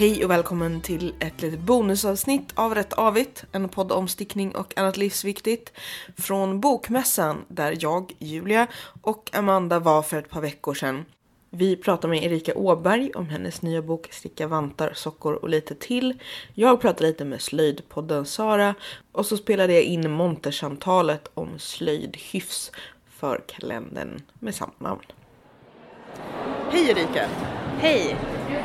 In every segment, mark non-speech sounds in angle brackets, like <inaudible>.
Hej och välkommen till ett litet bonusavsnitt av Rätt Avigt, en podd om stickning och annat livsviktigt från Bokmässan där jag, Julia och Amanda var för ett par veckor sedan. Vi pratar med Erika Åberg om hennes nya bok Sticka vantar, sockor och lite till. Jag pratar lite med slöjdpodden Sara och så spelade jag in montersamtalet om slöjdhyfs för kalendern med samma namn. Hej Erika! Hej!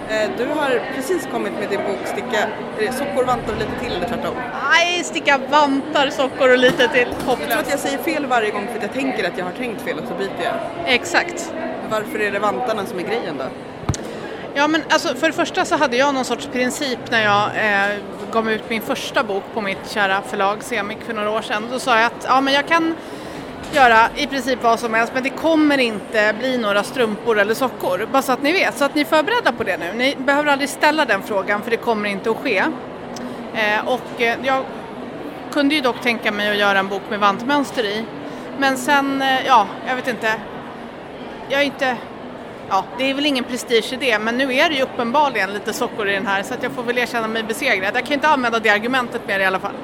Eh, Du har precis kommit med din bok Sticka sockor, vantar och lite till eller tvärtom. Nej, sticka vantar, sockor och lite till. Jag tror att Hopplöst. jag säger fel varje gång för att jag tänker att jag har tänkt fel och så byter jag. Exakt. Varför är det vantarna som är grejen då? Ja men alltså för det första så hade jag någon sorts princip när jag eh, gav ut min första bok på mitt kära förlag Semik för några år sedan. Då sa jag att ja, men jag kan göra i princip vad som helst men det kommer inte bli några strumpor eller sockor. Bara så att ni vet, så att ni är förberedda på det nu. Ni behöver aldrig ställa den frågan för det kommer inte att ske. Eh, och eh, jag kunde ju dock tänka mig att göra en bok med vantmönster i. Men sen, eh, ja, jag vet inte. Jag är inte Ja, det är väl ingen prestige i det, men nu är det ju uppenbarligen lite sockor i den här så att jag får väl erkänna mig besegrad. Jag kan ju inte använda det argumentet mer i alla fall.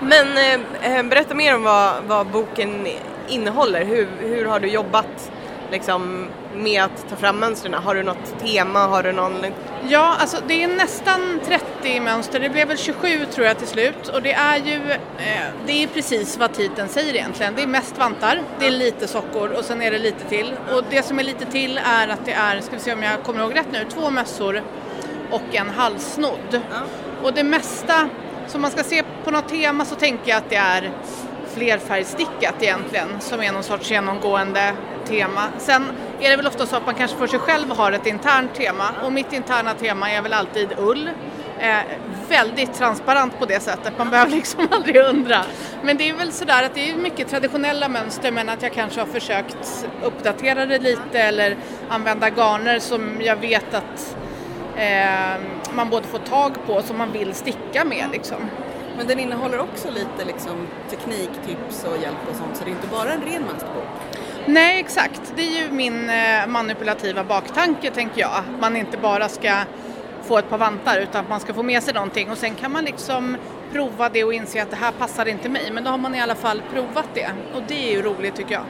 Men eh, eh berätta mer om vad, vad boken innehåller. Hur, hur har du jobbat liksom, med att ta fram mönstren? Har du något tema? Har du någon... Ja, alltså det är nästan 30 mönster, det blev väl 27 tror jag till slut och det är ju, eh, det är precis vad titeln säger egentligen. Det är mest vantar, det är lite sockor och sen är det lite till. Och det som är lite till är att det är, ska vi se om jag kommer ihåg rätt nu, två mössor och en halssnodd. Och det mesta, som man ska se på något tema så tänker jag att det är flerfärgstickat egentligen som är någon sorts genomgående tema. Sen är det väl ofta så att man kanske för sig själv har ett internt tema och mitt interna tema är väl alltid ull. Eh, väldigt transparent på det sättet, man behöver <laughs> liksom aldrig undra. Men det är väl sådär att det är mycket traditionella mönster men att jag kanske har försökt uppdatera det lite eller använda garner som jag vet att eh, man både får tag på och som man vill sticka med liksom. Men den innehåller också lite liksom, tekniktips och hjälp och sånt så det är inte bara en ren mönsterbok. Nej, exakt. Det är ju min eh, manipulativa baktanke, tänker jag. Att man inte bara ska få ett par vantar utan att man ska få med sig någonting och sen kan man liksom prova det och inse att det här passar inte mig. Men då har man i alla fall provat det och det är ju roligt tycker jag.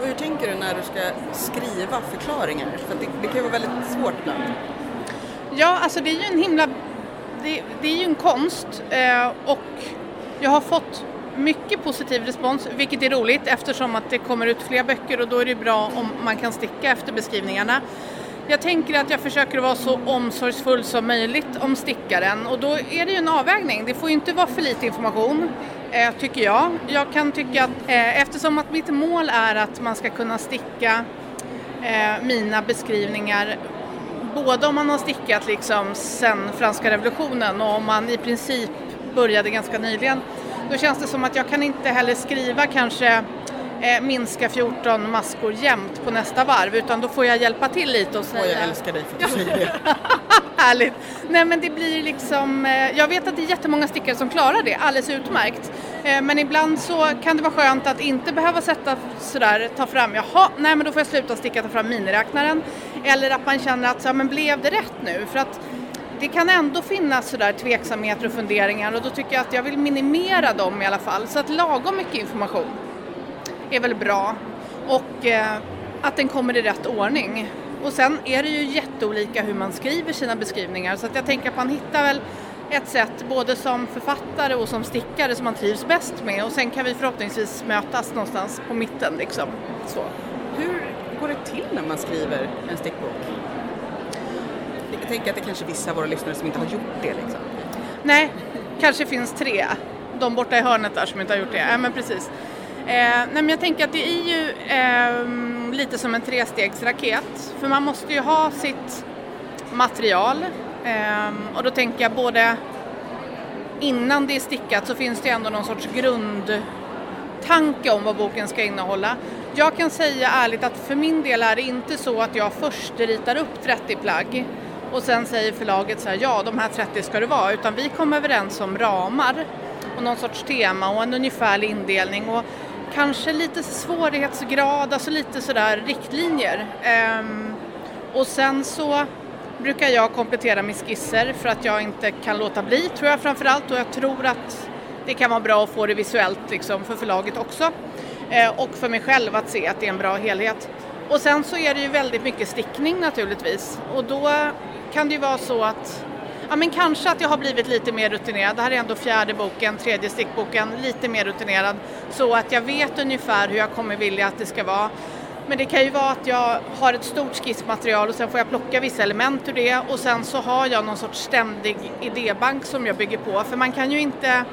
Och hur tänker du när du ska skriva förklaringar? För det, det kan ju vara väldigt svårt ibland. Ja, alltså det är ju en himla... Det, det är ju en konst eh, och jag har fått mycket positiv respons, vilket är roligt eftersom att det kommer ut fler böcker och då är det bra om man kan sticka efter beskrivningarna. Jag tänker att jag försöker vara så omsorgsfull som möjligt om stickaren och då är det ju en avvägning. Det får ju inte vara för lite information, eh, tycker jag. Jag kan tycka att eh, eftersom att mitt mål är att man ska kunna sticka eh, mina beskrivningar både om man har stickat liksom sen franska revolutionen och om man i princip började ganska nyligen. Då känns det som att jag kan inte heller skriva kanske eh, minska 14 maskor jämt på nästa varv utan då får jag hjälpa till lite och säga Och jag älskar dig för att du säger det. <laughs> Härligt! Nej men det blir liksom, eh, jag vet att det är jättemånga stickare som klarar det alldeles utmärkt. Eh, Men ibland så kan det vara skönt att inte behöva sätta sådär, ta fram, jaha, nej men då får jag sluta sticka, ta fram miniräknaren. Eller att man känner att, så, ja, men blev det rätt nu? För att det kan ändå finnas sådär tveksamheter och funderingar och då tycker jag att jag vill minimera dem i alla fall. Så att lagom mycket information är väl bra. Och eh, att den kommer i rätt ordning. Och sen är det ju jätteolika hur man skriver sina beskrivningar så att jag tänker att man hittar väl ett sätt både som författare och som stickare som man trivs bäst med och sen kan vi förhoppningsvis mötas någonstans på mitten liksom. Så. Hur går det till när man skriver en stickbok? Jag tänker att det kanske är vissa av våra lyssnare som inte har gjort det liksom. Nej, kanske finns tre. De borta i hörnet där som inte har gjort det. Ja, men precis. Eh, nej, men jag tänker att det är ju eh, lite som en trestegsraket. För man måste ju ha sitt material. Eh, och då tänker jag både innan det är stickat så finns det ändå någon sorts grundtanke om vad boken ska innehålla. Jag kan säga ärligt att för min del är det inte så att jag först ritar upp 30 plagg och sen säger förlaget så här, ja de här 30 ska det vara, utan vi kom överens om ramar och någon sorts tema och en ungefärlig indelning och kanske lite svårighetsgrad, alltså lite sådär riktlinjer. Ehm, och sen så brukar jag komplettera med skisser för att jag inte kan låta bli tror jag framförallt och jag tror att det kan vara bra att få det visuellt liksom för förlaget också. Eh, och för mig själv att se att det är en bra helhet. Och sen så är det ju väldigt mycket stickning naturligtvis och då kan det ju vara så att Ja men kanske att jag har blivit lite mer rutinerad. Det här är ändå fjärde boken, tredje stickboken, lite mer rutinerad. Så att jag vet ungefär hur jag kommer vilja att det ska vara. Men det kan ju vara att jag har ett stort skissmaterial och sen får jag plocka vissa element ur det och sen så har jag någon sorts ständig idébank som jag bygger på. För man kan ju inte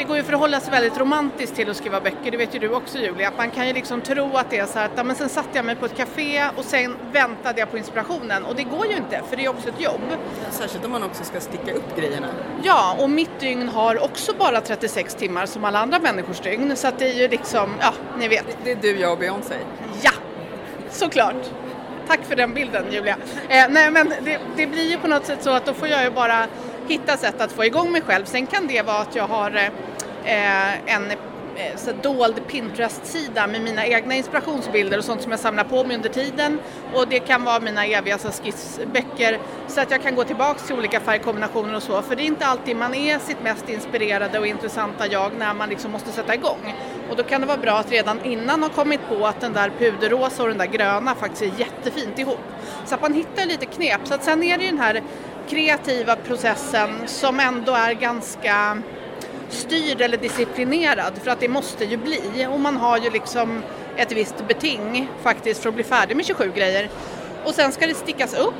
det går ju att förhålla sig väldigt romantiskt till att skriva böcker, det vet ju du också Julia. Man kan ju liksom tro att det är så här att ja, men sen satte jag mig på ett café och sen väntade jag på inspirationen och det går ju inte för det är också ett jobb. Särskilt om man också ska sticka upp grejerna. Ja, och mitt dygn har också bara 36 timmar som alla andra människors dygn så att det är ju liksom, ja, ni vet. Det är du, jag och Beyoncé. Ja, såklart. Tack för den bilden Julia. Eh, nej men det, det blir ju på något sätt så att då får jag ju bara hitta sätt att få igång mig själv. Sen kan det vara att jag har Eh, Eh, en eh, så dold Pinterest-sida med mina egna inspirationsbilder och sånt som jag samlar på mig under tiden. Och det kan vara mina eviga skissböcker så att jag kan gå tillbaks till olika färgkombinationer och så. För det är inte alltid man är sitt mest inspirerade och intressanta jag när man liksom måste sätta igång. Och då kan det vara bra att redan innan ha kommit på att den där puderrosa och den där gröna faktiskt är jättefint ihop. Så att man hittar lite knep. Så att sen är det den här kreativa processen som ändå är ganska styrd eller disciplinerad för att det måste ju bli och man har ju liksom ett visst beting faktiskt för att bli färdig med 27 grejer. Och sen ska det stickas upp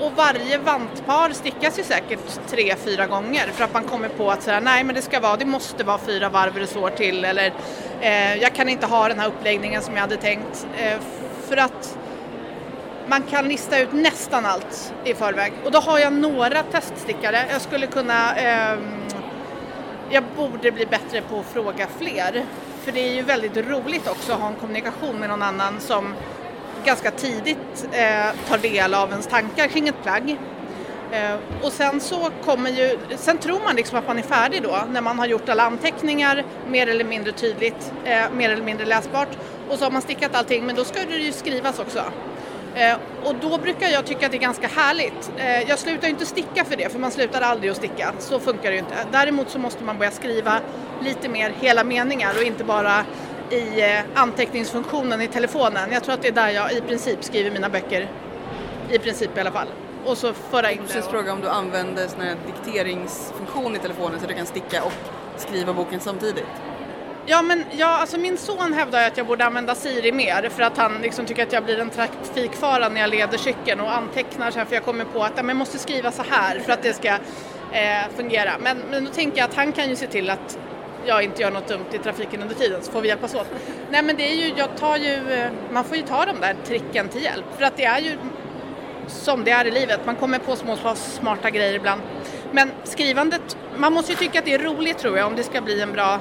och varje vantpar stickas ju säkert tre, fyra gånger för att man kommer på att säga nej men det ska vara, det måste vara fyra varv resår till eller eh, jag kan inte ha den här uppläggningen som jag hade tänkt. Eh, för att man kan lista ut nästan allt i förväg och då har jag några teststickare. Jag skulle kunna eh, jag borde bli bättre på att fråga fler. För det är ju väldigt roligt också att ha en kommunikation med någon annan som ganska tidigt eh, tar del av ens tankar kring ett plagg. Eh, och sen så kommer ju, sen tror man liksom att man är färdig då när man har gjort alla anteckningar mer eller mindre tydligt, eh, mer eller mindre läsbart och så har man stickat allting men då ska det ju skrivas också. Eh, och då brukar jag tycka att det är ganska härligt. Eh, jag slutar inte sticka för det, för man slutar aldrig att sticka. Så funkar det ju inte. Däremot så måste man börja skriva lite mer hela meningar och inte bara i eh, anteckningsfunktionen i telefonen. Jag tror att det är där jag i princip skriver mina böcker. I princip i alla fall. Och så föra in det. Jag fråga om du använder sån här dikteringsfunktion i telefonen så du kan sticka och skriva boken samtidigt? Ja, men ja, alltså min son hävdar att jag borde använda Siri mer för att han liksom tycker att jag blir en trafikfara när jag leder cykeln och antecknar så här för jag kommer på att ja, jag måste skriva så här för att det ska eh, fungera. Men, men då tänker jag att han kan ju se till att jag inte gör något dumt i trafiken under tiden så får vi hjälpas åt. Nej men det är ju, jag tar ju, eh, man får ju ta de där tricken till hjälp för att det är ju som det är i livet, man kommer på små smarta grejer ibland. Men skrivandet, man måste ju tycka att det är roligt tror jag om det ska bli en bra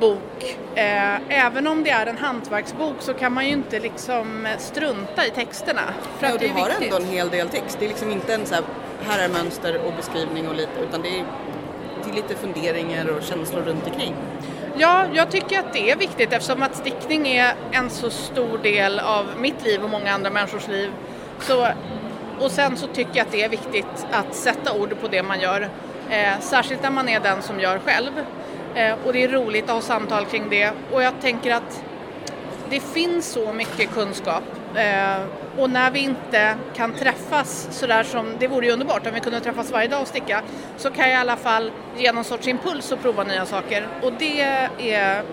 bok. Eh, även om det är en hantverksbok så kan man ju inte liksom strunta i texterna. För ja, du har viktigt. ändå en hel del text. Det är liksom inte en så här, här är mönster och beskrivning och lite, utan det är, det är lite funderingar och känslor runt omkring. Ja, jag tycker att det är viktigt eftersom att stickning är en så stor del av mitt liv och många andra människors liv. Så, och sen så tycker jag att det är viktigt att sätta ord på det man gör. Eh, särskilt när man är den som gör själv. Eh, och det är roligt att ha samtal kring det och jag tänker att det finns så mycket kunskap eh, och när vi inte kan träffas sådär som, det vore ju underbart om vi kunde träffas varje dag och sticka, så kan jag i alla fall ge någon sorts impuls och prova nya saker och det är, eh,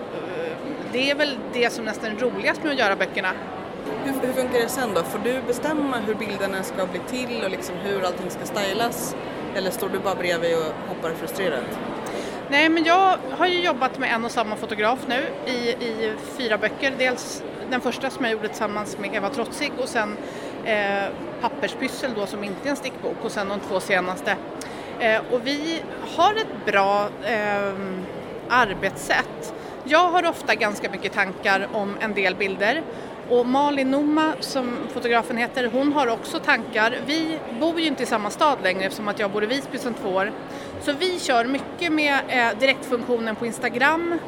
det är väl det som nästan är roligast med att göra böckerna. Hur, hur funkar det sen då? Får du bestämma hur bilderna ska bli till och liksom hur allting ska stylas? Eller står du bara bredvid och hoppar frustrerat? Nej, men jag har ju jobbat med en och samma fotograf nu i, i fyra böcker. Dels den första som jag gjorde tillsammans med Eva Trotzig och sen eh, Papperspyssel då som inte är en stickbok och sen de två senaste. Eh, och vi har ett bra eh, arbetssätt. Jag har ofta ganska mycket tankar om en del bilder och Malin Noma, som fotografen heter, hon har också tankar. Vi bor ju inte i samma stad längre eftersom att jag bor i Visby sedan två år. Så vi kör mycket med eh, direktfunktionen på Instagram.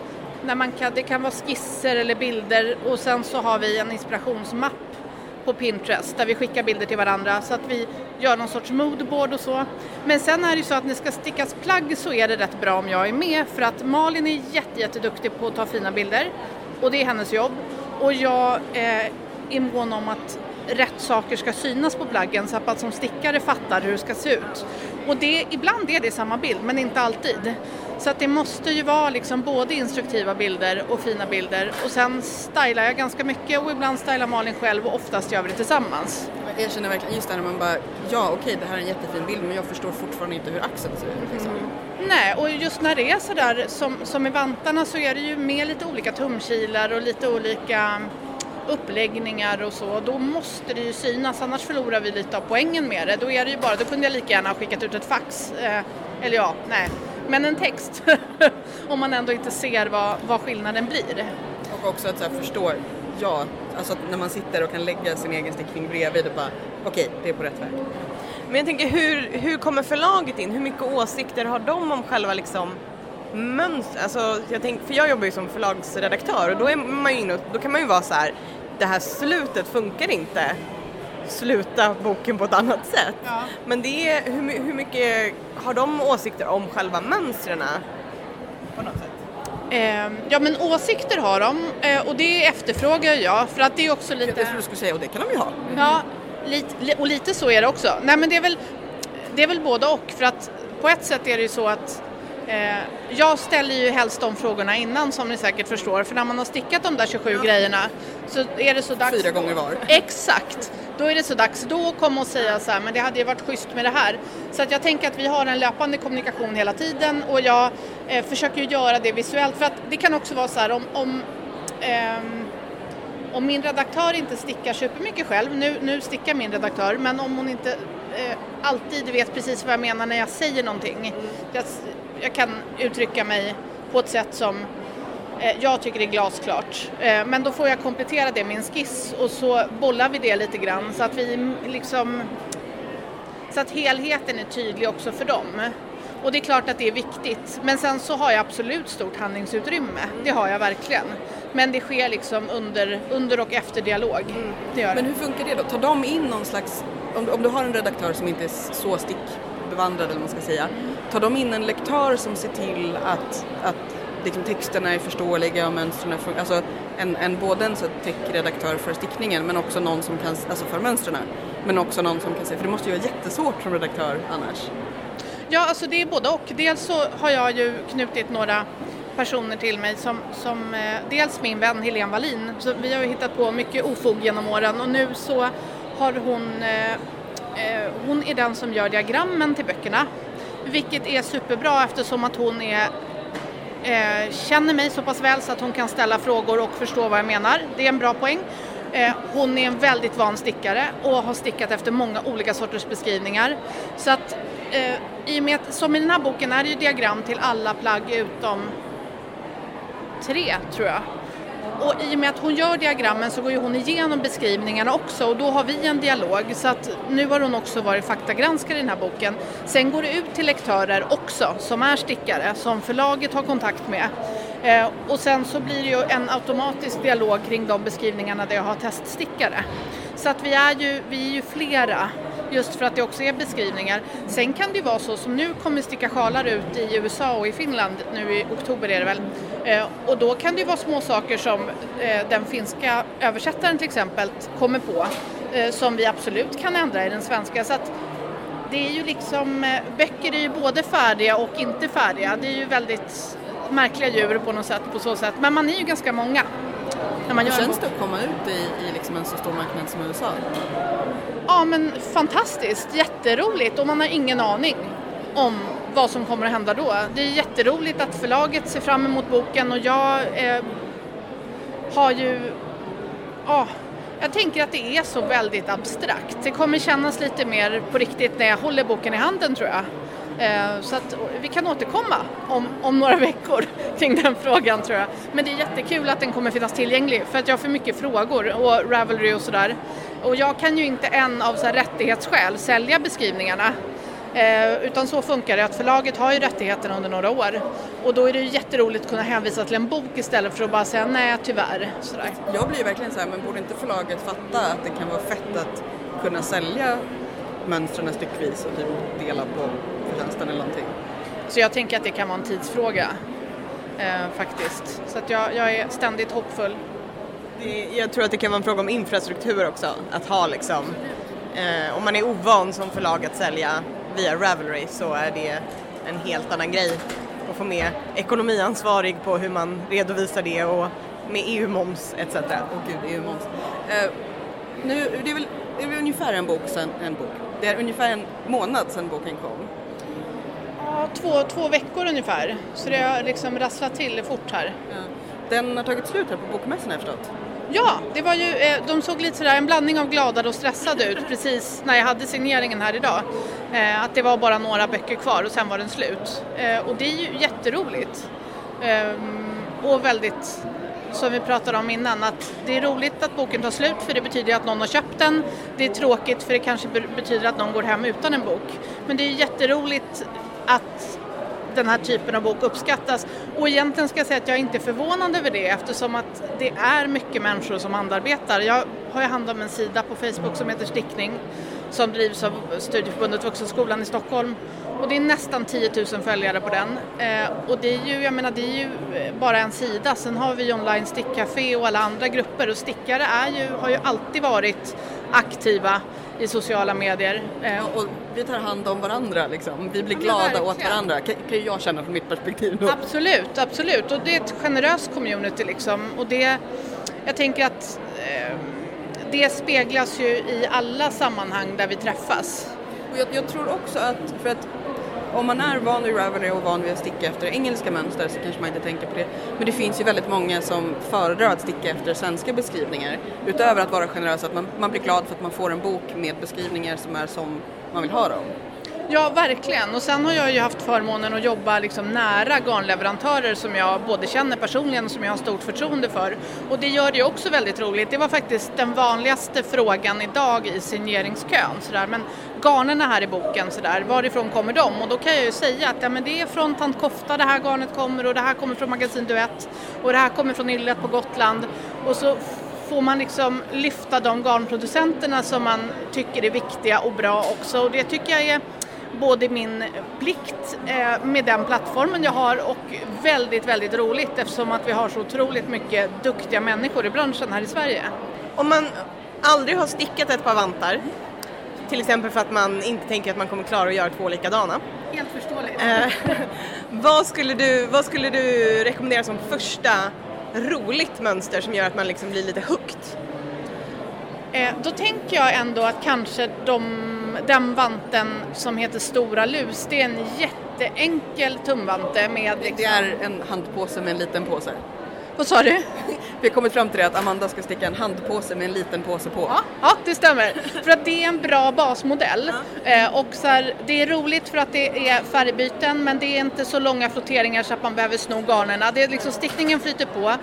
När man kan, det kan vara skisser eller bilder och sen så har vi en inspirationsmapp på Pinterest där vi skickar bilder till varandra så att vi gör någon sorts moodboard och så. Men sen är det ju så att när det ska stickas plagg så är det rätt bra om jag är med för att Malin är jätte, jätteduktig på att ta fina bilder och det är hennes jobb. Och jag eh, är mån om att rätt saker ska synas på plaggen så att man som stickare fattar hur det ska se ut. Och det, ibland är det samma bild men inte alltid. Så att det måste ju vara liksom både instruktiva bilder och fina bilder och sen stylar jag ganska mycket och ibland stylar Malin själv och oftast gör vi det tillsammans. Jag känner verkligen just det här när man bara, ja okej det här är en jättefin bild men jag förstår fortfarande inte hur axeln ser ut. Liksom. Mm. Nej, och just när det är sådär som, som i vantarna så är det ju med lite olika tumkilar och lite olika mm, uppläggningar och så, då måste det ju synas annars förlorar vi lite av poängen med det. Då är det ju bara, då kunde jag lika gärna ha skickat ut ett fax. Eh, eller ja, nej, men en text. <laughs> Om man ändå inte ser vad, vad skillnaden blir. Och också att så här, förstå, ja, alltså att när man sitter och kan lägga sin egen stickning bredvid och bara okej, okay, det är på rätt väg. Men jag tänker hur, hur kommer förlaget in? Hur mycket åsikter har de om själva liksom mönster? Alltså, jag tänk, för jag jobbar ju som förlagsredaktör och då, är man ju inne, då kan man ju vara så här, det här slutet funkar inte. Sluta boken på ett annat sätt. Ja. Men det är, hur, hur mycket har de åsikter om själva mönstren på något sätt? Eh, ja men åsikter har de eh, och det efterfrågar jag för att det är också lite... Det skulle du skulle säga och det kan de ju ha. Ja, lite, och lite så är det också. Nej men det är väl, det är väl både och för att på ett sätt är det ju så att eh, jag ställer ju helst de frågorna innan som ni säkert förstår för när man har stickat de där 27 ja. grejerna så är det så dags... Fyra gånger var. <laughs> Exakt! Då är det så dags då att komma och säga så här, men det hade ju varit schysst med det här. Så att jag tänker att vi har en löpande kommunikation hela tiden och jag eh, försöker göra det visuellt för att det kan också vara så här om, om ehm, om min redaktör inte stickar supermycket själv, nu, nu stickar min redaktör, men om hon inte eh, alltid vet precis vad jag menar när jag säger någonting. Jag, jag kan uttrycka mig på ett sätt som eh, jag tycker är glasklart. Eh, men då får jag komplettera det med en skiss och så bollar vi det lite grann så att vi liksom så att helheten är tydlig också för dem. Och det är klart att det är viktigt. Men sen så har jag absolut stort handlingsutrymme. Det har jag verkligen. Men det sker liksom under, under och efter dialog. Mm. Men hur funkar det då? Tar de in någon slags, om, om du har en redaktör som inte är så stickbevandrad eller vad man ska säga, tar de in en lektör som ser till att, att liksom texterna är förståeliga och mönstren funkar, alltså en, en, både en tech-redaktör för stickningen men också någon som kan, alltså för mönstren, men också någon som kan se, för det måste ju vara jättesvårt som redaktör annars. Ja, alltså det är både och. Dels så har jag ju knutit några personer till mig som, som eh, dels min vän Helene Wallin, så vi har ju hittat på mycket ofog genom åren och nu så har hon, eh, eh, hon är den som gör diagrammen till böckerna, vilket är superbra eftersom att hon är eh, känner mig så pass väl så att hon kan ställa frågor och förstå vad jag menar. Det är en bra poäng. Eh, hon är en väldigt van stickare och har stickat efter många olika sorters beskrivningar. Så att eh, i och med att, som i den här boken är det ju diagram till alla plagg utom tre tror jag. Och i och med att hon gör diagrammen så går ju hon igenom beskrivningarna också och då har vi en dialog så att nu har hon också varit faktagranskare i den här boken. Sen går det ut till lektörer också som är stickare som förlaget har kontakt med. Eh, och sen så blir det ju en automatisk dialog kring de beskrivningarna där jag har teststickare. Så att vi är ju, vi är ju flera just för att det också är beskrivningar. Sen kan det ju vara så som nu kommer sticka sjalar ut i USA och i Finland, nu i oktober är det väl, eh, och då kan det ju vara små saker som eh, den finska översättaren till exempel kommer på eh, som vi absolut kan ändra i den svenska. Så att det är ju liksom, eh, böcker är ju både färdiga och inte färdiga. Det är ju väldigt märkliga djur på något sätt på så sätt, men man är ju ganska många. När man Hur känns det att komma ut i, i liksom en så stor marknad som USA? Ja men fantastiskt, jätteroligt och man har ingen aning om vad som kommer att hända då. Det är jätteroligt att förlaget ser fram emot boken och jag eh, har ju, ja, jag tänker att det är så väldigt abstrakt. Det kommer kännas lite mer på riktigt när jag håller boken i handen tror jag. Eh, så att vi kan återkomma om, om några <laughs> veckor kring den frågan tror jag. Men det är jättekul att den kommer finnas tillgänglig för att jag har för mycket frågor och Ravelry och sådär. Och jag kan ju inte än av så här rättighetsskäl sälja beskrivningarna. Eh, utan så funkar det att förlaget har ju rättigheterna under några år och då är det ju jätteroligt att kunna hänvisa till en bok istället för att bara säga nej tyvärr. Sådär. Jag blir ju verkligen så här, men borde inte förlaget fatta att det kan vara fett att kunna sälja mönstren styckvis och typ dela på förtjänsten eller någonting? Så jag tänker att det kan vara en tidsfråga eh, faktiskt. Så att jag, jag är ständigt hoppfull. Det, jag tror att det kan vara en fråga om infrastruktur också, att ha liksom, eh, om man är ovan som förlag att sälja via Ravelry så är det en helt annan grej att få med ekonomiansvarig på hur man redovisar det och med EU-moms etc. Åh gud, EU-moms. Eh, nu, det är väl det är väl ungefär en bok sen, en bok. Det är ungefär en månad sedan boken kom. Två, två veckor ungefär. Så det har liksom rasslat till fort här. Ja. Den har tagit slut här på bokmässan förstått. Ja, det var ju, eh, de såg lite sådär en blandning av glada och stressade ut <laughs> precis när jag hade signeringen här idag. Eh, att det var bara några böcker kvar och sen var den slut. Eh, och det är ju jätteroligt. Ehm, och väldigt, som vi pratade om innan, att det är roligt att boken tar slut för det betyder att någon har köpt den. Det är tråkigt för det kanske betyder att någon går hem utan en bok. Men det är jätteroligt att den här typen av bok uppskattas. Och egentligen ska jag säga att jag inte är förvånad över det eftersom att det är mycket människor som handarbetar. Jag har ju hand om en sida på Facebook som heter Stickning som drivs av Studieförbundet Vuxenskolan i Stockholm och det är nästan 10 000 följare på den. Eh, och det är ju, jag menar, det är ju bara en sida. Sen har vi online stickcafé och alla andra grupper och stickare är ju, har ju alltid varit aktiva i sociala medier. Eh, och vi tar hand om varandra liksom. Vi blir glada ja, åt varandra, kan, kan jag känna från mitt perspektiv. Då. Absolut, absolut. Och det är ett generöst community liksom. Och det, jag tänker att eh, det speglas ju i alla sammanhang där vi träffas. Och jag, jag tror också att, för att om man är van vid Ravelry och van vid att sticka efter engelska mönster så kanske man inte tänker på det. Men det finns ju väldigt många som föredrar att sticka efter svenska beskrivningar. Utöver att vara generös, att man, man blir glad för att man får en bok med beskrivningar som är som man vill ha dem. Ja, verkligen. Och sen har jag ju haft förmånen att jobba liksom nära garnleverantörer som jag både känner personligen och som jag har stort förtroende för. Och det gör det ju också väldigt roligt. Det var faktiskt den vanligaste frågan idag i signeringskön. Sådär. Men garnerna här i boken, sådär, varifrån kommer de? Och då kan jag ju säga att ja, men det är från Tant Kofta det här garnet kommer och det här kommer från Magasin Duett och det här kommer från Yllet på Gotland. Och så får man liksom lyfta de garnproducenterna som man tycker är viktiga och bra också. Och det tycker jag är både min plikt eh, med den plattformen jag har och väldigt, väldigt roligt eftersom att vi har så otroligt mycket duktiga människor i branschen här i Sverige. Om man aldrig har stickat ett par vantar, till exempel för att man inte tänker att man kommer klara att göra två likadana. Helt förståeligt. Eh, vad, skulle du, vad skulle du rekommendera som första roligt mönster som gör att man liksom blir lite hooked? Eh, då tänker jag ändå att kanske de den vanten som heter Stora Lus, det är en jätteenkel tumvante med... Liksom... Det är en handpåse med en liten påse. Vad sa du? <laughs> Vi har kommit fram till det att Amanda ska sticka en handpåse med en liten påse på. Ja, ja det stämmer. för att det är en bra basmodell. Ja. Eh, och så här, det är roligt för att det är färgbyten men det är inte så långa flotteringar så att man behöver sno garnerna. Det är liksom, stickningen flyter på.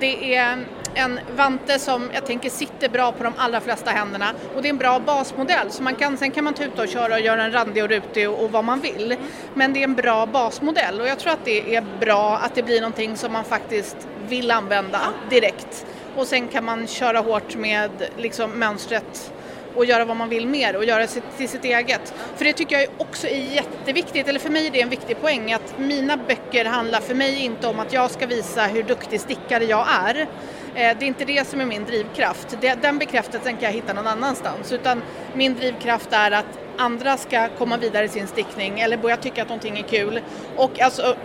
Det är en vante som jag tänker sitter bra på de allra flesta händerna och det är en bra basmodell så man kan, sen kan man tuta och köra och göra en randig och rutig och, och vad man vill. Men det är en bra basmodell och jag tror att det är bra att det blir någonting som man faktiskt vill använda direkt. Och sen kan man köra hårt med liksom mönstret och göra vad man vill mer och göra det till sitt eget. För det tycker jag också är jätteviktigt, eller för mig är det en viktig poäng att mina böcker handlar för mig inte om att jag ska visa hur duktig stickare jag är. Eh, det är inte det som är min drivkraft. Den bekräftelsen kan jag hitta någon annanstans. Utan min drivkraft är att andra ska komma vidare i sin stickning eller börja tycka att någonting är kul. Och alltså,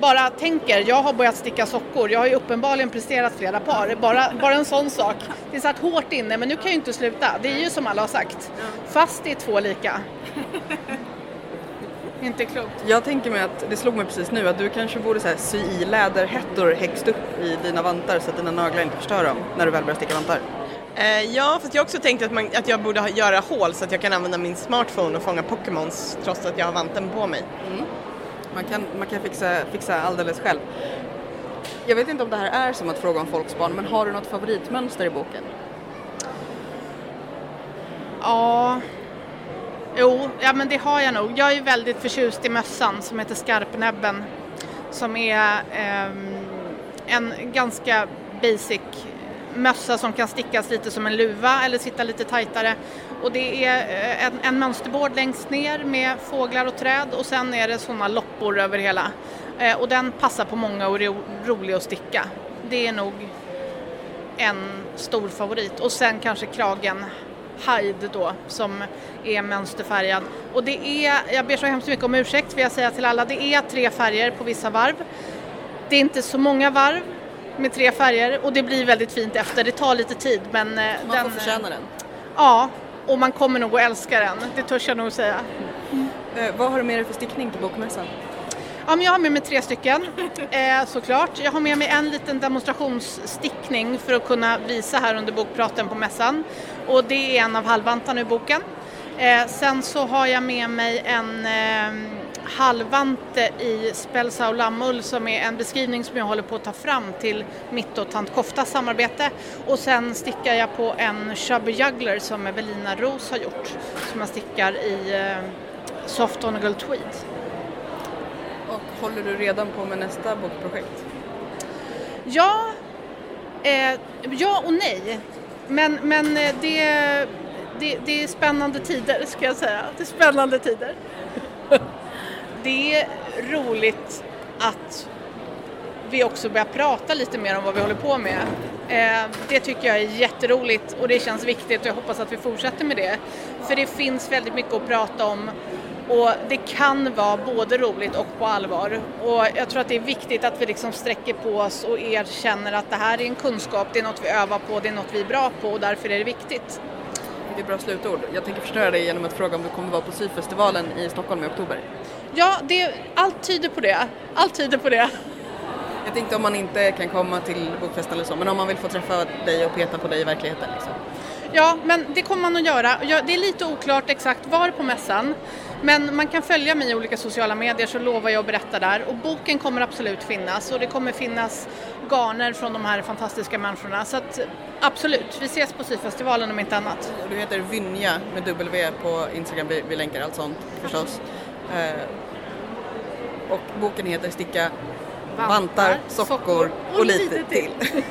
bara tänker, jag har börjat sticka sockor, jag har ju uppenbarligen presterat flera par, bara, bara en sån sak. Det är satt hårt inne men nu kan jag ju inte sluta, det är ju som alla har sagt. Fast det är två lika. Inte klokt. Jag tänker mig att, det slog mig precis nu, att du kanske borde så här, sy i läderhettor högst upp i dina vantar så att dina naglar inte förstör dem när du väl börjar sticka vantar. Eh, ja, för jag också tänkt att, man, att jag borde göra hål så att jag kan använda min smartphone och fånga Pokémons trots att jag har vanten på mig. Mm. Man kan, man kan fixa, fixa alldeles själv. Jag vet inte om det här är som att fråga om folks barn, men har du något favoritmönster i boken? Ja, Jo, ja men det har jag nog. Jag är väldigt förtjust i mössan som heter Skarpnäbben. Som är eh, en ganska basic mössa som kan stickas lite som en luva eller sitta lite tajtare. Och det är eh, en, en mönsterbord längst ner med fåglar och träd och sen är det sådana loppor över hela. Eh, och den passar på många och är rolig att sticka. Det är nog en stor favorit. Och sen kanske kragen Hyde då som är mönsterfärgad. Och det är, jag ber så hemskt mycket om ursäkt vill jag säga till alla, det är tre färger på vissa varv. Det är inte så många varv med tre färger och det blir väldigt fint efter. Det tar lite tid men... eh, Man den, får förtjäna den. Ja, och man kommer nog att älska den, det törs jag nog säga. Eh, vad har du med dig för stickning till bokmässan? Ja, men jag har med mig tre stycken <laughs> eh, såklart. Jag har med mig en liten demonstrationsstickning för att kunna visa här under bokpraten på mässan. Och det är en av halvvantarna i boken. Eh, sen så har jag med mig en eh, halvvante i Spelsau lammull som är en beskrivning som jag håller på att ta fram till mitt och tant Koftas samarbete. Och sen stickar jag på en Chubby Juggler som Evelina Ros har gjort som jag stickar i eh, Soft Onagle Tweed. Och håller du redan på med nästa bokprojekt? Ja, eh, ja och nej. Men, men eh, det, det, det är spännande tider ska jag säga. Det är spännande tider. <laughs> Det är roligt att vi också börjar prata lite mer om vad vi håller på med. Eh, det tycker jag är jätteroligt och det känns viktigt och jag hoppas att vi fortsätter med det. För det finns väldigt mycket att prata om och det kan vara både roligt och på allvar. Och jag tror att det är viktigt att vi liksom sträcker på oss och erkänner att det här är en kunskap, det är något vi övar på, det är något vi är bra på och därför är det viktigt. Det är bra slutord. Jag tänker förstöra dig genom att fråga om du kommer vara på syfestivalen i Stockholm i oktober. Ja, det, allt tyder på det. Allt tyder på det. Jag tänkte om man inte kan komma till bokfesten eller så, men om man vill få träffa dig och peta på dig i verkligheten. Liksom. Ja, men det kommer man att göra. Det är lite oklart exakt var på mässan. Men man kan följa mig i olika sociala medier så lovar jag att berätta där. Och boken kommer absolut finnas och det kommer finnas garner från de här fantastiska människorna. Så att absolut, vi ses på syfestivalen om inte annat. Och Du heter Vynja med W på Instagram, vi, vi länkar allt sånt förstås. Eh, och boken heter Sticka vantar, sockor och, lite till. <laughs>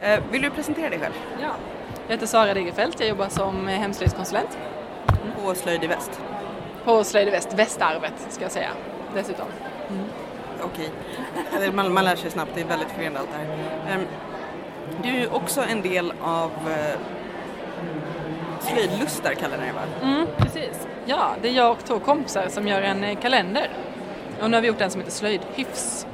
eh, vill du presentera dig själv? Ja. Jag heter Sara Degerfeldt, jag jobbar som hemslöjdskonsulent På Slöjd i Väst. på Slöjd i Väst, Västarvet ska jag säga dessutom. Okej, Eller man, man lär sig snabbt, det är väldigt förvirrande allt det här. Ehm, du är också en del av eh, Slöjdlustar kallar ni det va? Mm, precis. Ja, det är jag och två kompisar som gör en eh, kalender. Och nu har vi gjort en som heter Slöjdhyfs.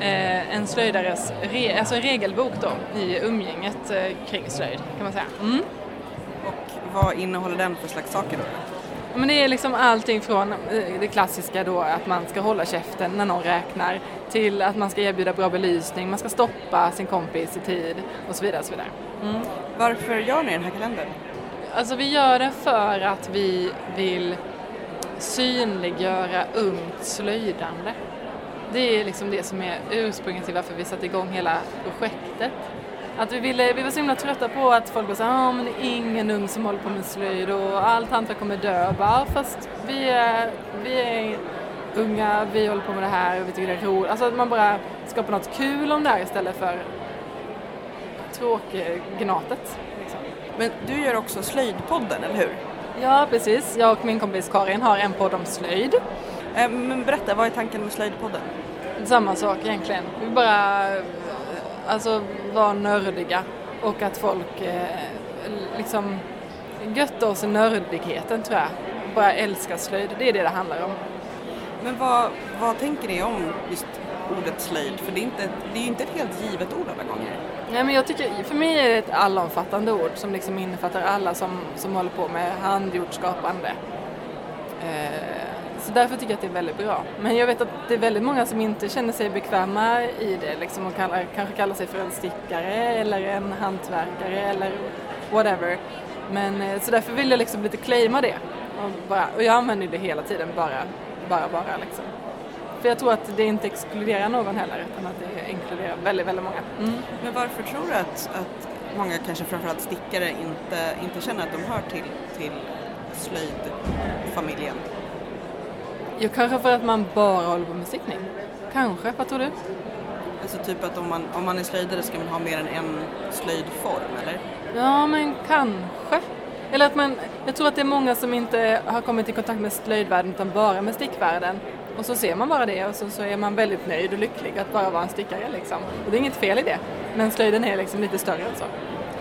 Eh, en slöjdares re, alltså regelbok då i umgänget eh, kring slöjd kan man säga. Mm. Och vad innehåller den för slags saker då? Men det är liksom allting från eh, det klassiska då att man ska hålla käften när någon räknar till att man ska erbjuda bra belysning, man ska stoppa sin kompis i tid och så vidare. Och så vidare. Mm. Varför gör ni den här kalendern? Alltså vi gör det för att vi vill synliggöra ungt slöjdande. Det är liksom det som är ursprunget till varför vi satte igång hela projektet. Att vi, ville, vi var så himla trötta på att folk var så här, ah, men det är ingen ung som håller på med slöjd och allt hantverk kommer dö. Bara, fast vi är, vi är unga, vi håller på med det här och vi tycker det är roligt. Alltså att man bara skapar något kul om det här istället för tråkgnatet. Liksom. Men du gör också Slöjdpodden, eller hur? Ja, precis. Jag och min kompis Karin har en podd om slöjd. Eh, Men berätta, vad är tanken med Slöjdpodden? Samma sak egentligen. Vi bara eh, alltså, vara nördiga och att folk eh, liksom göttar oss i nördigheten tror jag. Bara älskar slöjd, det är det det handlar om. Men vad, vad tänker ni om just ordet slöjd? För det är, inte, det är ju inte ett helt givet ord alla gånger. Nej, men jag tycker, för mig är det ett allomfattande ord som liksom innefattar alla som, som håller på med handgjort skapande. Eh, så därför tycker jag att det är väldigt bra. Men jag vet att det är väldigt många som inte känner sig bekväma i det liksom, och kallar, kanske kallar sig för en stickare eller en hantverkare eller whatever. Men, eh, så därför vill jag liksom lite claima det. Och, bara, och jag använder det hela tiden, bara, bara, bara liksom. För jag tror att det inte exkluderar någon heller utan att det inkluderar väldigt, väldigt många. Mm. Men varför tror du att, att många kanske framförallt stickare inte, inte känner att de hör till, till slöjdfamiljen? Jo, kanske för att man bara håller på med stickning. Kanske, vad tror du? Alltså typ att om man, om man är slöjdare ska man ha mer än en slöjdform eller? Ja, men kanske. Eller att man, jag tror att det är många som inte har kommit i kontakt med slöjdvärlden utan bara med stickvärlden. Och så ser man bara det och så, så är man väldigt nöjd och lycklig att bara vara en stickare liksom. Och det är inget fel i det. Men slöjden är liksom lite större än så.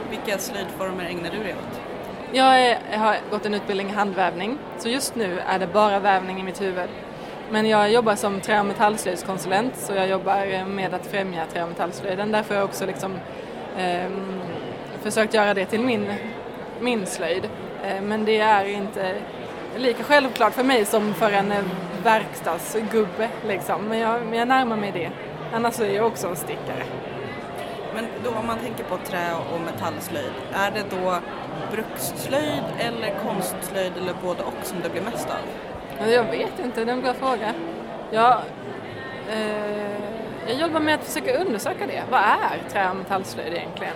Vilka slöjdformer ägnar du dig åt? Jag, är, jag har gått en utbildning i handvävning, så just nu är det bara vävning i mitt huvud. Men jag jobbar som trä och metallslöjdskonsulent, så jag jobbar eh, med att främja trä och metallslöjden. Därför har jag också liksom, eh, försökt göra det till min, min slöjd. Eh, men det är inte lika självklart för mig som för en eh, verkstadsgubbe. Liksom. Men, jag, men jag närmar mig det. Annars är jag också en stickare. Men då om man tänker på trä och metallslöjd, är det då bruksslöjd eller konstslöjd eller både och som det blir mest av? Jag vet inte, det är en bra fråga. Jag, eh, jag jobbar med att försöka undersöka det. Vad är trä och metallslöjd egentligen?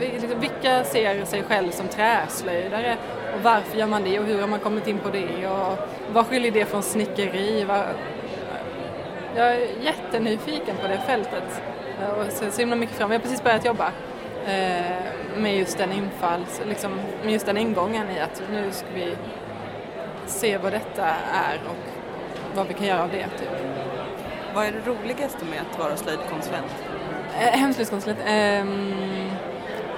Liksom, vilka ser sig själv som träslöjdare och varför gör man det och hur har man kommit in på det och vad skiljer det från snickeri? Jag är jättenyfiken på det fältet och ser så himla mycket fram. Jag har precis börjat jobba med just den infalls, liksom, med just den ingången i att nu ska vi se vad detta är och vad vi kan göra av det. Typ. Vad är det roligaste med att vara slöjdkonsulent? Eh, hemslöjdskonsulent? Eh,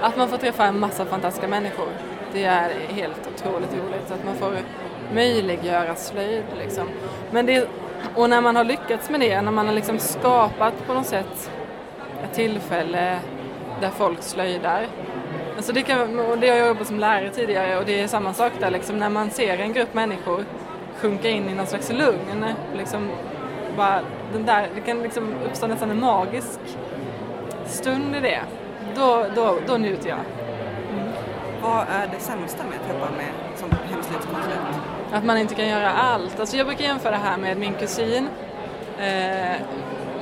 att man får träffa en massa fantastiska människor. Det är helt otroligt roligt att man får möjliggöra slöjd liksom. Men det, och när man har lyckats med det, när man har liksom skapat på något sätt ett tillfälle där folk slöjdar. Alltså det, kan, och det har jag jobbat som lärare tidigare och det är samma sak där liksom när man ser en grupp människor sjunka in i någon slags lugn. Liksom bara den där, det kan liksom uppstå nästan en magisk stund i det. Då, då, då njuter jag. Mm. Vad är det sämsta med att jobba med som hemslöjdskonsulent? Att man inte kan göra allt. Alltså jag brukar jämföra det här med min kusin. Eh,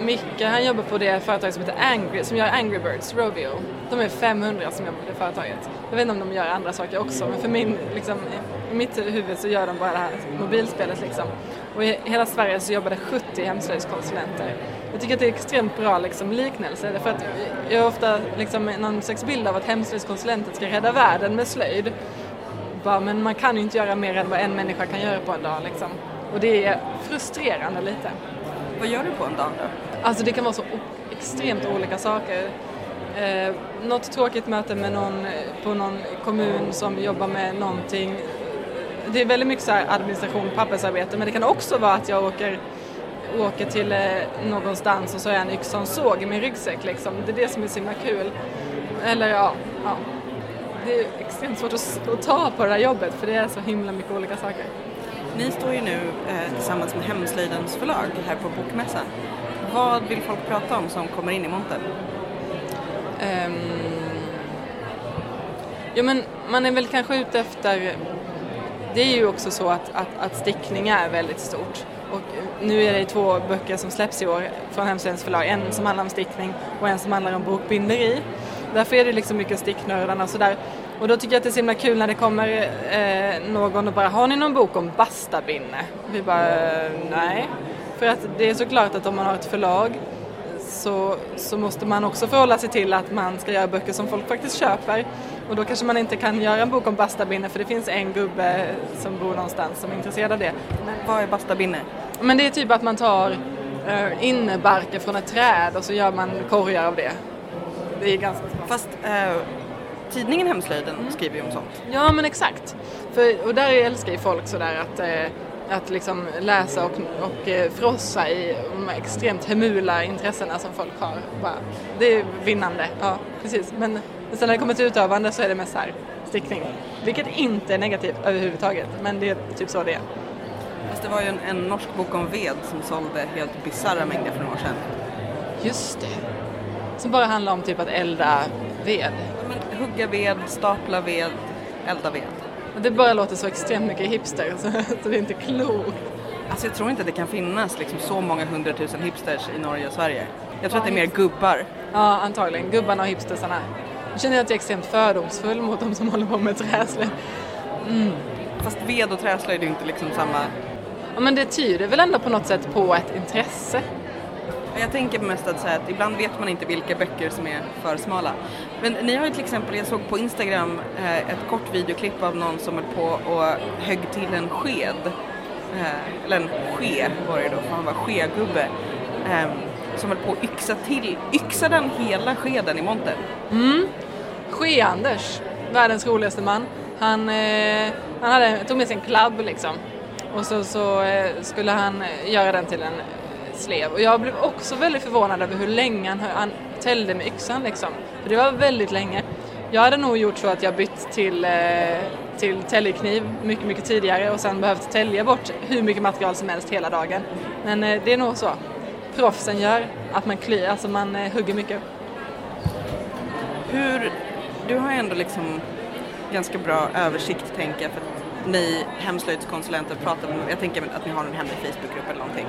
Micke han jobbar på det företag som heter Angry, som gör Angry Birds, Rovio. De är 500 som jobbar på det företaget. Jag vet inte om de gör andra saker också men för min, liksom, i mitt huvud så gör de bara det här mobilspelet liksom. Och i hela Sverige så jobbar det 70 hemslöjdskonsulenter. Jag tycker att det är extremt bra liksom, liknelse för att jag har ofta liksom, någon slags bild av att hemslöjdskonsulenter ska rädda världen med slöjd. Bara, men man kan ju inte göra mer än vad en människa kan göra på en dag liksom. Och det är frustrerande lite. Vad gör du på en dag då? Alltså det kan vara så extremt olika saker. Eh, något tråkigt möte med någon eh, på någon kommun som jobbar med någonting. Det är väldigt mycket så administration, pappersarbete men det kan också vara att jag åker, åker till eh, någonstans och så har jag en yxa och såg i min ryggsäck liksom. Det är det som är så himla kul. Eller ja, ja. Det är extremt svårt att, att ta på det här jobbet för det är så himla mycket olika saker. Ni står ju nu eh, tillsammans med Hemslöjdens förlag här på Bokmässan. Vad vill folk prata om som kommer in i montern? Um, ehm, ja men man är väl kanske ute efter, det är ju också så att, att, att stickning är väldigt stort. Och nu är det två böcker som släpps i år från Hemslöjdens förlag, en som handlar om stickning och en som handlar om bokbinderi. Därför är det liksom mycket sticknördarna och sådär. Och då tycker jag att det är så himla kul när det kommer eh, någon och bara, har ni någon bok om bastabinne? Vi bara, nej. För att det är såklart att om man har ett förlag så, så måste man också förhålla sig till att man ska göra böcker som folk faktiskt köper. Och då kanske man inte kan göra en bok om bastabinne för det finns en gubbe som bor någonstans som är intresserad av det. Men vad är bastabinne? Men det är typ att man tar uh, innebarke från ett träd och så gör man korgar av det. Det är ganska Fast uh, tidningen Hemslöjden mm. skriver ju om sånt. Ja men exakt. För, och där älskar ju folk sådär att uh, att liksom läsa och, och eh, frossa i de extremt hemula intressena som folk har. Bara, det är vinnande, ja precis. Men sen när det kommer till utövande så är det mest här stickning. Vilket inte är negativt överhuvudtaget, men det är typ så det är. Fast det var ju en, en norsk bok om ved som sålde helt bisarra mängder för några år sedan. Just det. Som bara handlar om typ att elda ved. Men hugga ved, stapla ved, elda ved. Det bara låter så extremt mycket hipster så, så det är inte klokt. Alltså jag tror inte att det kan finnas liksom så många hundratusen hipsters i Norge och Sverige. Jag tror ja, att det är mer gubbar. Ja, antagligen. Gubbarna och hipstersarna. Nu känner jag att jag är extremt fördomsfull mot de som håller på med träslöjd. Fast ved och träslöjd är ju inte liksom samma. Ja, men det tyder väl ändå på något sätt på ett intresse. Jag tänker mest att, så här, att ibland vet man inte vilka böcker som är för smala. Men ni har ju till exempel, jag såg på Instagram eh, ett kort videoklipp av någon som höll på och högg till en sked. Eh, eller en ske var det då, för han var skegubbe. Eh, som höll på att yxa till, yxade han hela skeden i montern? Mm. Ske-Anders, världens roligaste man, han, eh, han hade, tog med sig en klabb liksom. Och så, så eh, skulle han eh, göra den till en slev. Och jag blev också väldigt förvånad över hur länge han, han täljde med yxan liksom. För det var väldigt länge. Jag hade nog gjort så att jag bytt till, eh, till täljkniv mycket, mycket tidigare och sen behövt tälja bort hur mycket material som helst hela dagen. Men eh, det är nog så. Proffsen gör att man klyr, alltså man eh, hugger mycket. Hur, du har ändå liksom ganska bra översikt tänker jag för att ni hemslöjdskonsulenter pratar med, jag tänker att ni har en hemlig Facebookgrupp eller någonting.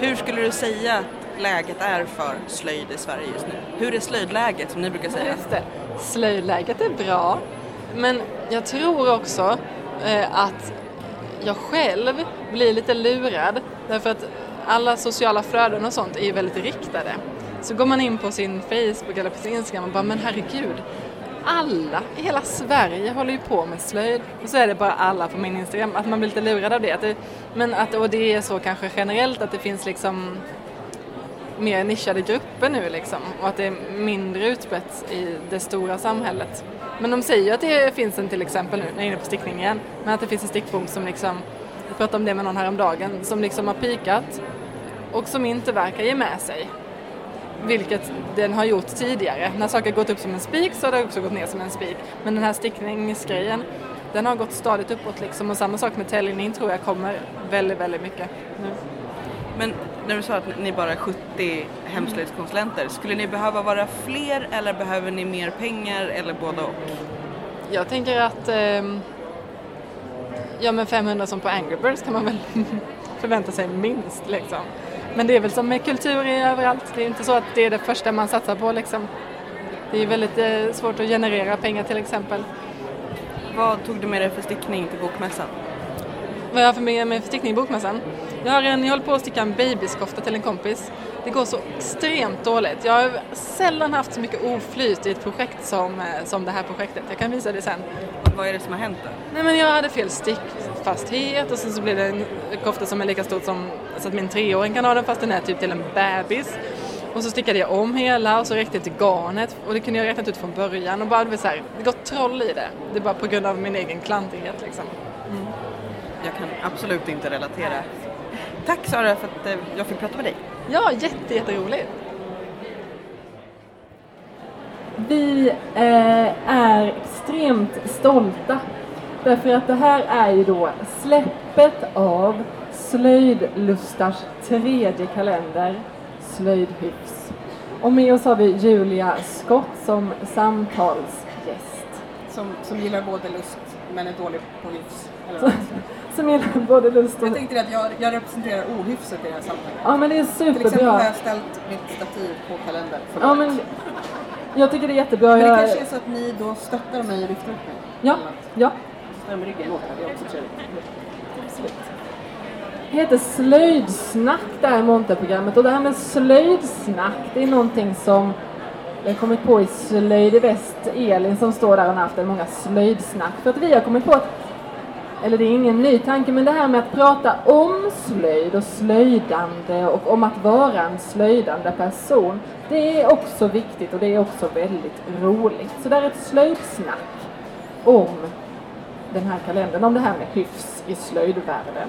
Hur skulle du säga att läget är för slöjd i Sverige just nu? Hur är slöjdläget som ni brukar säga? Just det. Slöjdläget är bra. Men jag tror också eh, att jag själv blir lite lurad. Därför att alla sociala flöden och sånt är ju väldigt riktade. Så går man in på sin Facebook eller på sin Instagram och bara, men herregud. Alla i hela Sverige håller ju på med slöjd. Och så är det bara alla på min Instagram. Att man blir lite lurad av det. Att det men att, och det är så kanske generellt att det finns liksom mer nischade grupper nu liksom och att det är mindre utbrett i det stora samhället. Men de säger ju att det finns en till exempel nu, när jag är inne på stickning igen, men att det finns en stickbok som liksom, jag pratade om det med någon häromdagen, som liksom har pikat och som inte verkar ge med sig. Vilket den har gjort tidigare. När saker gått upp som en spik så har det också gått ner som en spik. Men den här stickningsgrejen, den har gått stadigt uppåt liksom och samma sak med täljning tror jag kommer väldigt, väldigt mycket nu. Men när du sa att ni bara är 70 hemslöjdskonsulenter, skulle ni behöva vara fler eller behöver ni mer pengar eller både och? Jag tänker att ehm, ja men 500 som på Angry Birds kan man väl <laughs> förvänta sig minst liksom. Men det är väl som med kultur i överallt. Det är inte så att det är det första man satsar på liksom. Det är väldigt eh, svårt att generera pengar till exempel. Vad tog du med dig för stickning till bokmässan? Vad jag har för med mig för stickning i bokmässan? Jag har en, jag håller på att sticka en babyskofta till en kompis. Det går så extremt dåligt. Jag har sällan haft så mycket oflyt i ett projekt som, eh, som det här projektet. Jag kan visa det sen. Vad är det som har hänt då? Nej men jag hade fel stickfasthet och sen så blev det en kofta som är lika stor som så att min treåring kan ha den fast den är typ till en bebis. Och så stickade jag om hela och så räckte inte garnet och det kunde jag räknat ut från början och bara det var så här, det går troll i det. Det är bara på grund av min egen klantighet liksom. Jag kan absolut inte relatera. Tack Sara för att eh, jag fick prata med dig. Ja, jätte, jätteroligt. Vi eh, är extremt stolta därför att det här är ju då släppet av Slöjdlustars tredje kalender, Slöjdhyfs. Och med oss har vi Julia Skott som samtalsgäst. Som, som gillar både lust men är dålig på hyfs. <laughs> Som gillar både lust och... Jag tänkte att jag, jag representerar ohyfset i det här sammanhanget. Ja men det är Till exempel har superbra. jag ställt mitt stativ på kalendern. Ja men jag tycker det är jättebra. Men det Jag... kanske är så att ni då stöttar mig och lyfter upp mig? Ja, ja. Det är också trevligt. Absolut. Det heter Slöjdsnack det här Monteprogrammet och det här med slöjdsnack det är någonting som vi har kommit på i Slöjd i Väst, Elin som står där och har haft en många slöjdsnack för att vi har kommit på att eller det är ingen ny tanke, men det här med att prata om slöjd och slöjdande och om att vara en slöjdande person, det är också viktigt och det är också väldigt roligt. Så det är ett slöjdsnack om den här kalendern, om det här med hyfs i slöjdvärlden.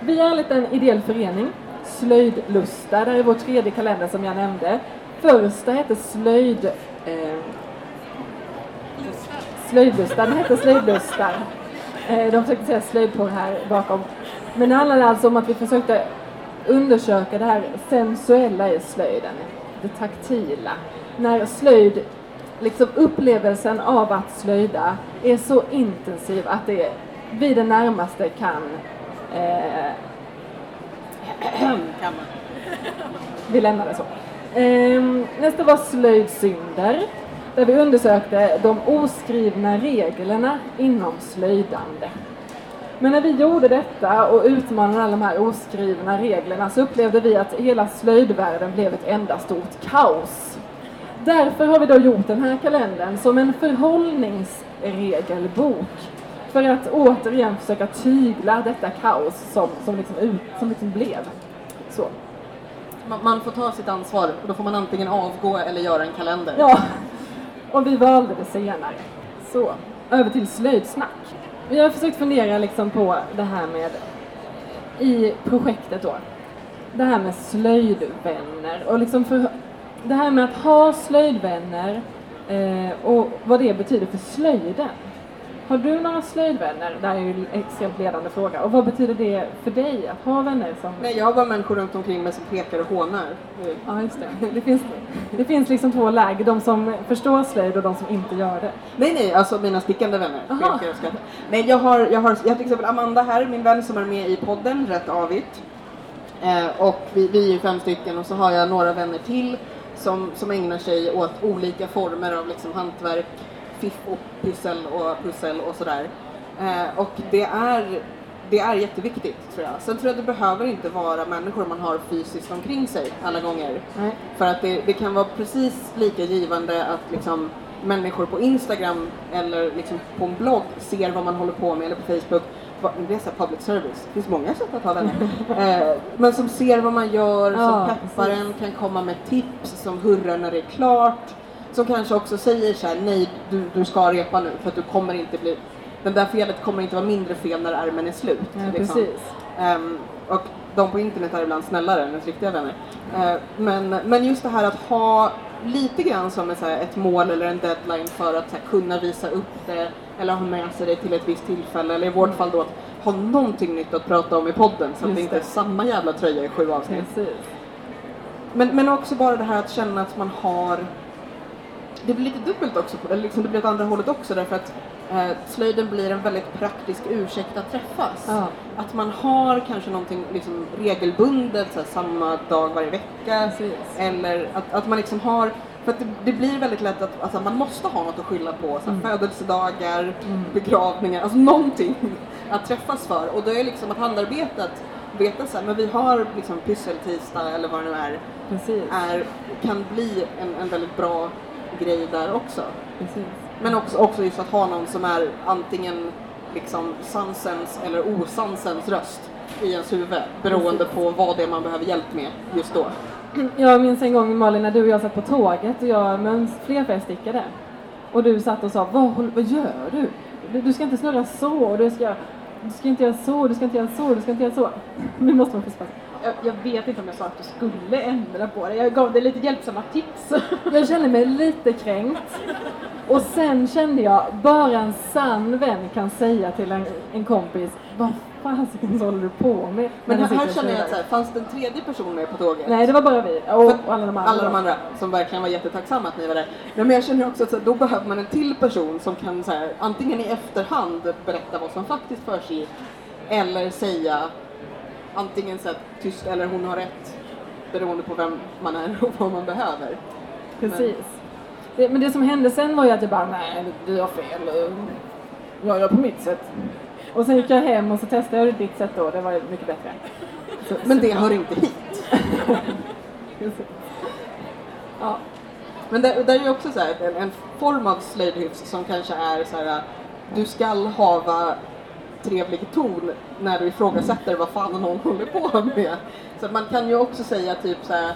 Vi är en liten ideell förening, Slöjdlusta, det är vår tredje kalender som jag nämnde. Första hette Slöjd... Eh, Slöjdlusta, den hette Slöjdlusta. Eh, de försökte säga slöjdporr här bakom. Men det handlade alltså om att vi försökte undersöka det här sensuella i slöjden, det taktila. När slöjd, liksom upplevelsen av att slöjda är så intensiv att det vid det närmaste kan eh, Kan <clears throat> man. vi lämnar det så. Eh, nästa var slöjdsynder. Där vi undersökte de oskrivna reglerna inom slöjdande. Men när vi gjorde detta och utmanade alla de här oskrivna reglerna så upplevde vi att hela slöjdvärlden blev ett enda stort kaos. Därför har vi då gjort den här kalendern som en förhållningsregelbok för att återigen försöka tygla detta kaos som, som, liksom, ut, som liksom blev. Så. Man, man får ta sitt ansvar och då får man antingen avgå eller göra en kalender. Ja, och vi valde det senare. Så, över till slöjdsnack. Vi har försökt fundera liksom på det här med, i projektet då, det här med slöjdvänner och liksom för, det här med att ha slöjdvänner eh, och vad det betyder för slöjden. Har du några slöjdvänner? Det här är ju en extremt ledande fråga. Och vad betyder det för dig att ha vänner som... Nej, jag har bara människor runt omkring mig som pekar och hånar. Ja, just det. Det finns, det finns liksom två läger, de som förstår slöjd och de som inte gör det. Nej, nej, alltså mina stickande vänner. Aha. Nej, jag har, jag, har, jag har till exempel Amanda här, min vän som är med i podden, Rätt Avigt. Eh, och vi, vi är fem stycken och så har jag några vänner till som, som ägnar sig åt olika former av liksom hantverk, fiff och pyssel och pussel och sådär. Eh, och det är, det är jätteviktigt tror jag. Sen tror jag att det behöver inte vara människor man har fysiskt omkring sig alla gånger. Nej. För att det, det kan vara precis lika givande att liksom människor på Instagram eller liksom på en blogg ser vad man håller på med eller på Facebook. Det är så public service, det finns många sätt att ha vänner. <laughs> eh, men som ser vad man gör, som Ja, peppar precis. en, kan komma med tips, som hurrar när det är klart. Som kanske också säger så här: nej du, du ska repa nu för att du kommer inte bli, det där felet kommer inte vara mindre fel när ärmen är slut. Ja, liksom. precis. Ehm, och de på internet är ibland snällare än ens riktiga vänner. Eh, men, men just det här att ha lite grann som ett, så här, ett mål eller en deadline för att här, kunna visa upp det eller ha med sig det till ett visst tillfälle eller i vårt fall då att ha någonting nytt att prata om i podden så att Just det inte är samma jävla tröja i sju avsnitt. Precis. Men, men också bara det här att känna att man har det blir lite dubbelt också, eller liksom det blir åt andra hållet också därför att eh, slöjden blir en väldigt praktisk ursäkt att träffas. Ja. Att man har kanske någonting liksom regelbundet, så här, samma dag varje vecka. Precis. Eller att, att man liksom har, för det, det blir väldigt lätt att alltså, man måste ha något att skylla på. Så här, Födelsedagar, begravningar, alltså någonting <laughs> att träffas för. Och då är liksom att handarbetet veta så här, men vi har liksom pysseltisdag eller vad det nu är, Precis. är kan bli en, en väldigt bra grej där också. Precis. Men också, också just att ha någon som är antingen liksom sansens eller osansens röst i ens huvud beroende på vad det är man behöver hjälp med just då. <clears throat> Jag minns en gång Malin när du och jag satt på tåget och jag möns flerfärgstickade. Och du satt och sa, vad, vad gör du? du? Du ska inte snurra så, du ska, du ska inte göra så, du ska inte göra så, du ska inte göra så. <clears throat> Nu måste man spänna. Jag, jag vet inte om jag sa att du skulle ändra på det. Jag gav dig lite hjälpsamma tips. <laughs> Jag kände mig lite kränkt. Och sen kände jag, bara en sann vän kan säga till en, en kompis, vad fasiken håller du på med? Men här, här känner jag att så här, fanns det en tredje person med på tåget? Nej, det var bara vi. Och, och alla de andra. Alla de andra som verkligen var jättetacksamma att ni var där. Nej, men jag känner också att så här, då behöver man en till person som kan så här, antingen i efterhand berätta vad som faktiskt försiggick eller säga antingen så här, tyst eller hon har rätt beroende på vem man är och vad man behöver. Precis. Det, men det som hände sen var ju att jag bara, nej du har fel. Jag gör på mitt sätt. Och sen gick jag hem och så testade jag ditt sätt då, det var mycket bättre. Så, Men det hör inte hit. <laughs> Ja, Men det, det är ju också så här, en, en form av slöjdhyfs som kanske är så här, du skall hava trevlig ton när du ifrågasätter vad fan någon håller på med. Så man kan ju också säga typ så här,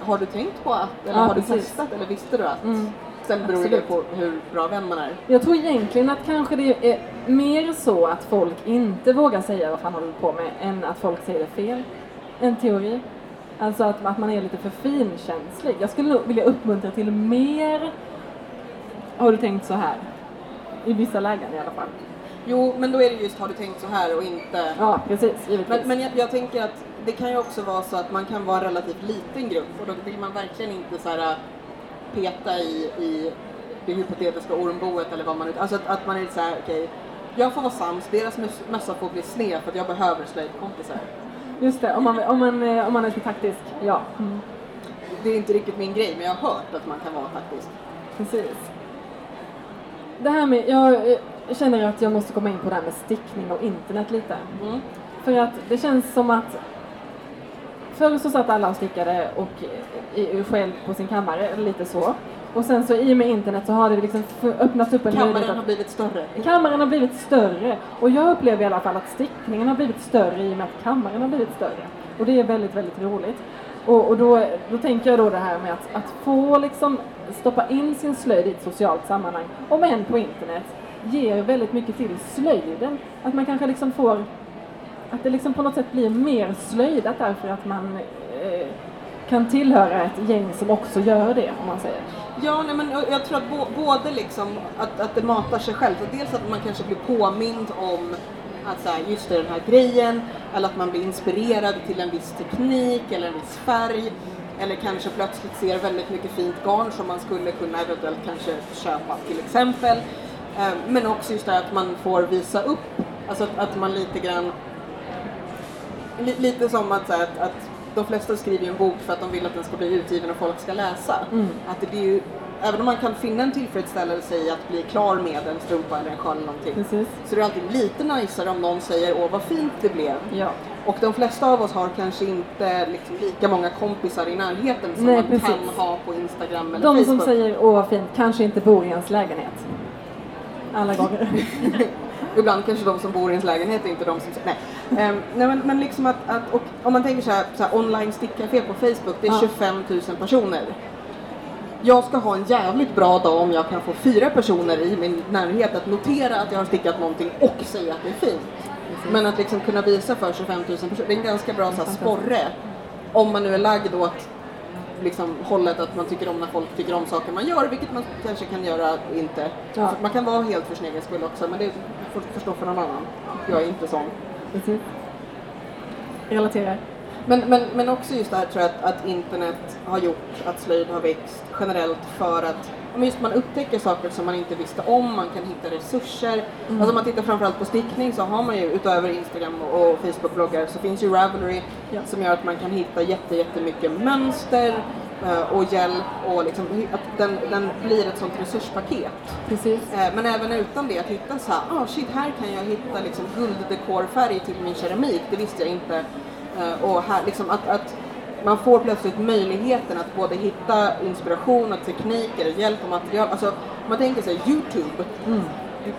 har du tänkt på att, eller Ja, har du precis. testat, eller visste du att? Mm. Sen beror det Absolut. på hur bra vän man är. Jag tror egentligen att kanske det är mer så att folk inte vågar säga vad fan håller du på med än att folk säger det fel. En teori. Alltså att, att man är lite för finkänslig. Jag skulle nog vilja uppmuntra till mer har du tänkt så här? I vissa lägen i alla fall. Jo, men då är det just har du tänkt så här och inte Ja, precis. Givetvis. Men, men jag, jag tänker att det kan ju också vara så att man kan vara en relativt liten grupp och då vill man verkligen inte så här, peta i, i det hypotetiska ormboet eller vad man nu... Alltså att, att man är så här, okej, jag får vara sams, deras mös- mössa får bli sned för att jag behöver slöjdkompisar. Just det, om man, om man, eh, om man är lite taktisk. Ja. Mm. det är inte riktigt min grej, men jag har hört att man kan vara faktiskt. Precis. Det här med, jag eh, känner att jag måste komma in på det här med stickning och internet lite. Mm. För att det känns som att förr så satt alla och stickade och i, i, själv på sin kammare, eller lite så. Och sen så i och med internet så har det liksom öppnats upp en Kammaren att har blivit större. Kammaren har blivit större och jag upplever i alla fall att stickningen har blivit större i och med att kammaren har blivit större. Och det är väldigt, väldigt roligt. Och, och då, då tänker jag då det här med att, att få liksom stoppa in sin slöjd i ett socialt sammanhang, om än på internet, ger väldigt mycket till slöjden. Att man kanske liksom får, att det liksom på något sätt blir mer slöjdat därför att man eh, kan tillhöra ett gäng som också gör det, om man säger. Ja, nej, men jag, tror att bo, både liksom att, att det matar sig själv, och dels att man kanske blir påmind om att så här, just det, den här grejen, eller att man blir inspirerad till en viss teknik eller en viss färg, eller kanske plötsligt ser väldigt mycket fint garn som man skulle kunna eventuellt kanske köpa till exempel. Eh, men också just det här att man får visa upp, alltså att, att man lite grann lite som att, så här, att, att de flesta skriver ju en bok för att de vill att den ska bli utgiven och folk ska läsa. Att det är ju, även om man kan finna en tillfredsställelse i att bli klar med en strumpa eller en sjal eller någonting. Precis. Så det är alltid lite najsare om någon säger åh vad fint det blev. Ja. Och de flesta av oss har kanske inte liksom lika många kompisar i närheten som Nej, man precis. kan ha på Instagram eller De Facebook. som säger åh vad fint, kanske inte bor i ens lägenhet. Alla gånger. <laughs> Ibland kanske de som bor i ens lägenhet är inte de som säger nej. Ehm, nej men, men liksom att, att och om man tänker så här, så här online stickcafé på Facebook, det är Ja. 25 000 personer. Jag ska ha en jävligt bra dag om jag kan få fyra personer i min närhet att notera att jag har stickat någonting och säga att det är fint. Men att liksom kunna visa för 25 000 personer, det är en ganska bra så här, sporre. Om man nu är lagd åt liksom, hållet att man tycker om när folk tycker om saker man gör, vilket man kanske kan göra inte. Ja. Man kan vara helt för sin egen skull också, men det får förstå för någon annan. Jag är inte sån. Precis. Relaterar. Men, men, men också just det här tror jag att, att internet har gjort att slöjd har växt generellt för att just man upptäcker saker som man inte visste om, man kan hitta resurser. Alltså om man tittar framförallt på stickning så har man ju utöver Instagram och Facebook-bloggar så finns ju Ravelry Ja. som gör att man kan hitta jätte, jättemycket mönster och hjälp och liksom, att den, den blir ett sånt resurspaket. Precis. Eh, Men även utan det, att hitta så här, ah shit, här kan jag hitta liksom gulddekorfärg till min keramik, det visste jag inte. Eh, Och här, liksom att, att man får plötsligt möjligheten att både hitta inspiration och tekniker, hjälp och material. Alltså, man tänker sig Youtube,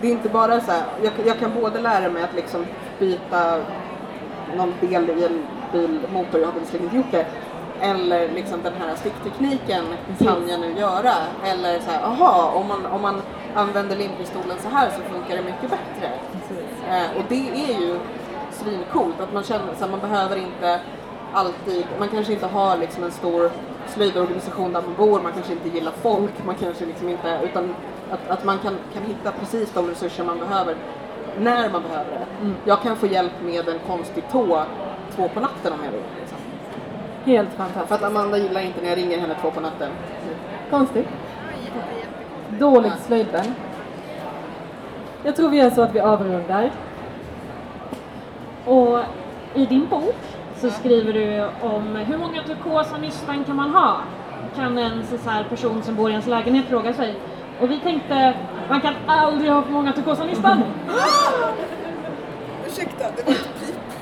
det är inte bara så här, jag, jag kan både lära mig att liksom byta någon del i en bilmotor, jag har visserligen gjort det. Eller liksom den här sticktekniken kan jag nu göra. Eller så här, aha, om man, om man använder limpistolen så här så funkar det mycket bättre. Eh, och det är ju svincoolt att man känner så här, man behöver inte alltid, man kanske inte har liksom en stor slöjdorganisation där man bor, man kanske inte gillar folk, man kanske liksom inte, utan att, att man kan, kan hitta precis de resurser man behöver när man behöver det. Jag kan få hjälp med en konstig tå två på natten om jag vill. Liksom. Helt För fantastiskt. att Amanda gillar inte när jag ringer henne två på natten. Konstigt. Dålig slöjdvän. Jag tror vi gör så att vi avrundar. Och i din bok så skriver du om hur många turkosa nystan kan man ha? Kan en så här person som bor i ens lägenhet fråga sig. Och vi tänkte, man kan aldrig ha för många turkosa nystan. <gasps> Ursäkta, det var ett pip.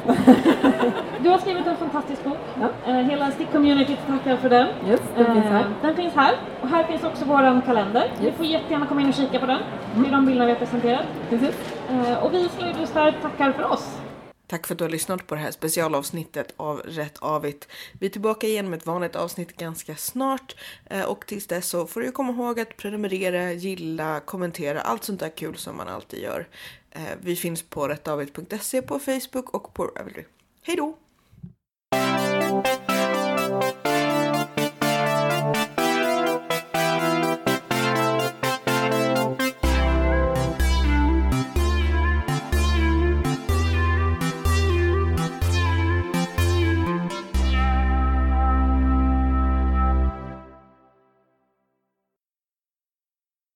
<laughs> Du har skrivit en fantastisk bok. Ja. Eh, Hela stickcommunityt tackar för den. Yes, den finns här. Eh, Den finns här. Och här finns också vår kalender. Ni får jättegärna komma in och kika på den. Det är de bilderna vi har presenterat. Precis. Eh, Och vi slöjdlyssnare tackar för oss. Tack för att du har lyssnat på det här specialavsnittet av Rätt Avigt. Vi är tillbaka igen med ett vanligt avsnitt ganska snart. Eh, och tills dess så får du komma ihåg att prenumerera, gilla, kommentera, allt sånt där kul som man alltid gör. Eh, vi finns på rättavigt.se på Facebook och på Ravelry. Hej då!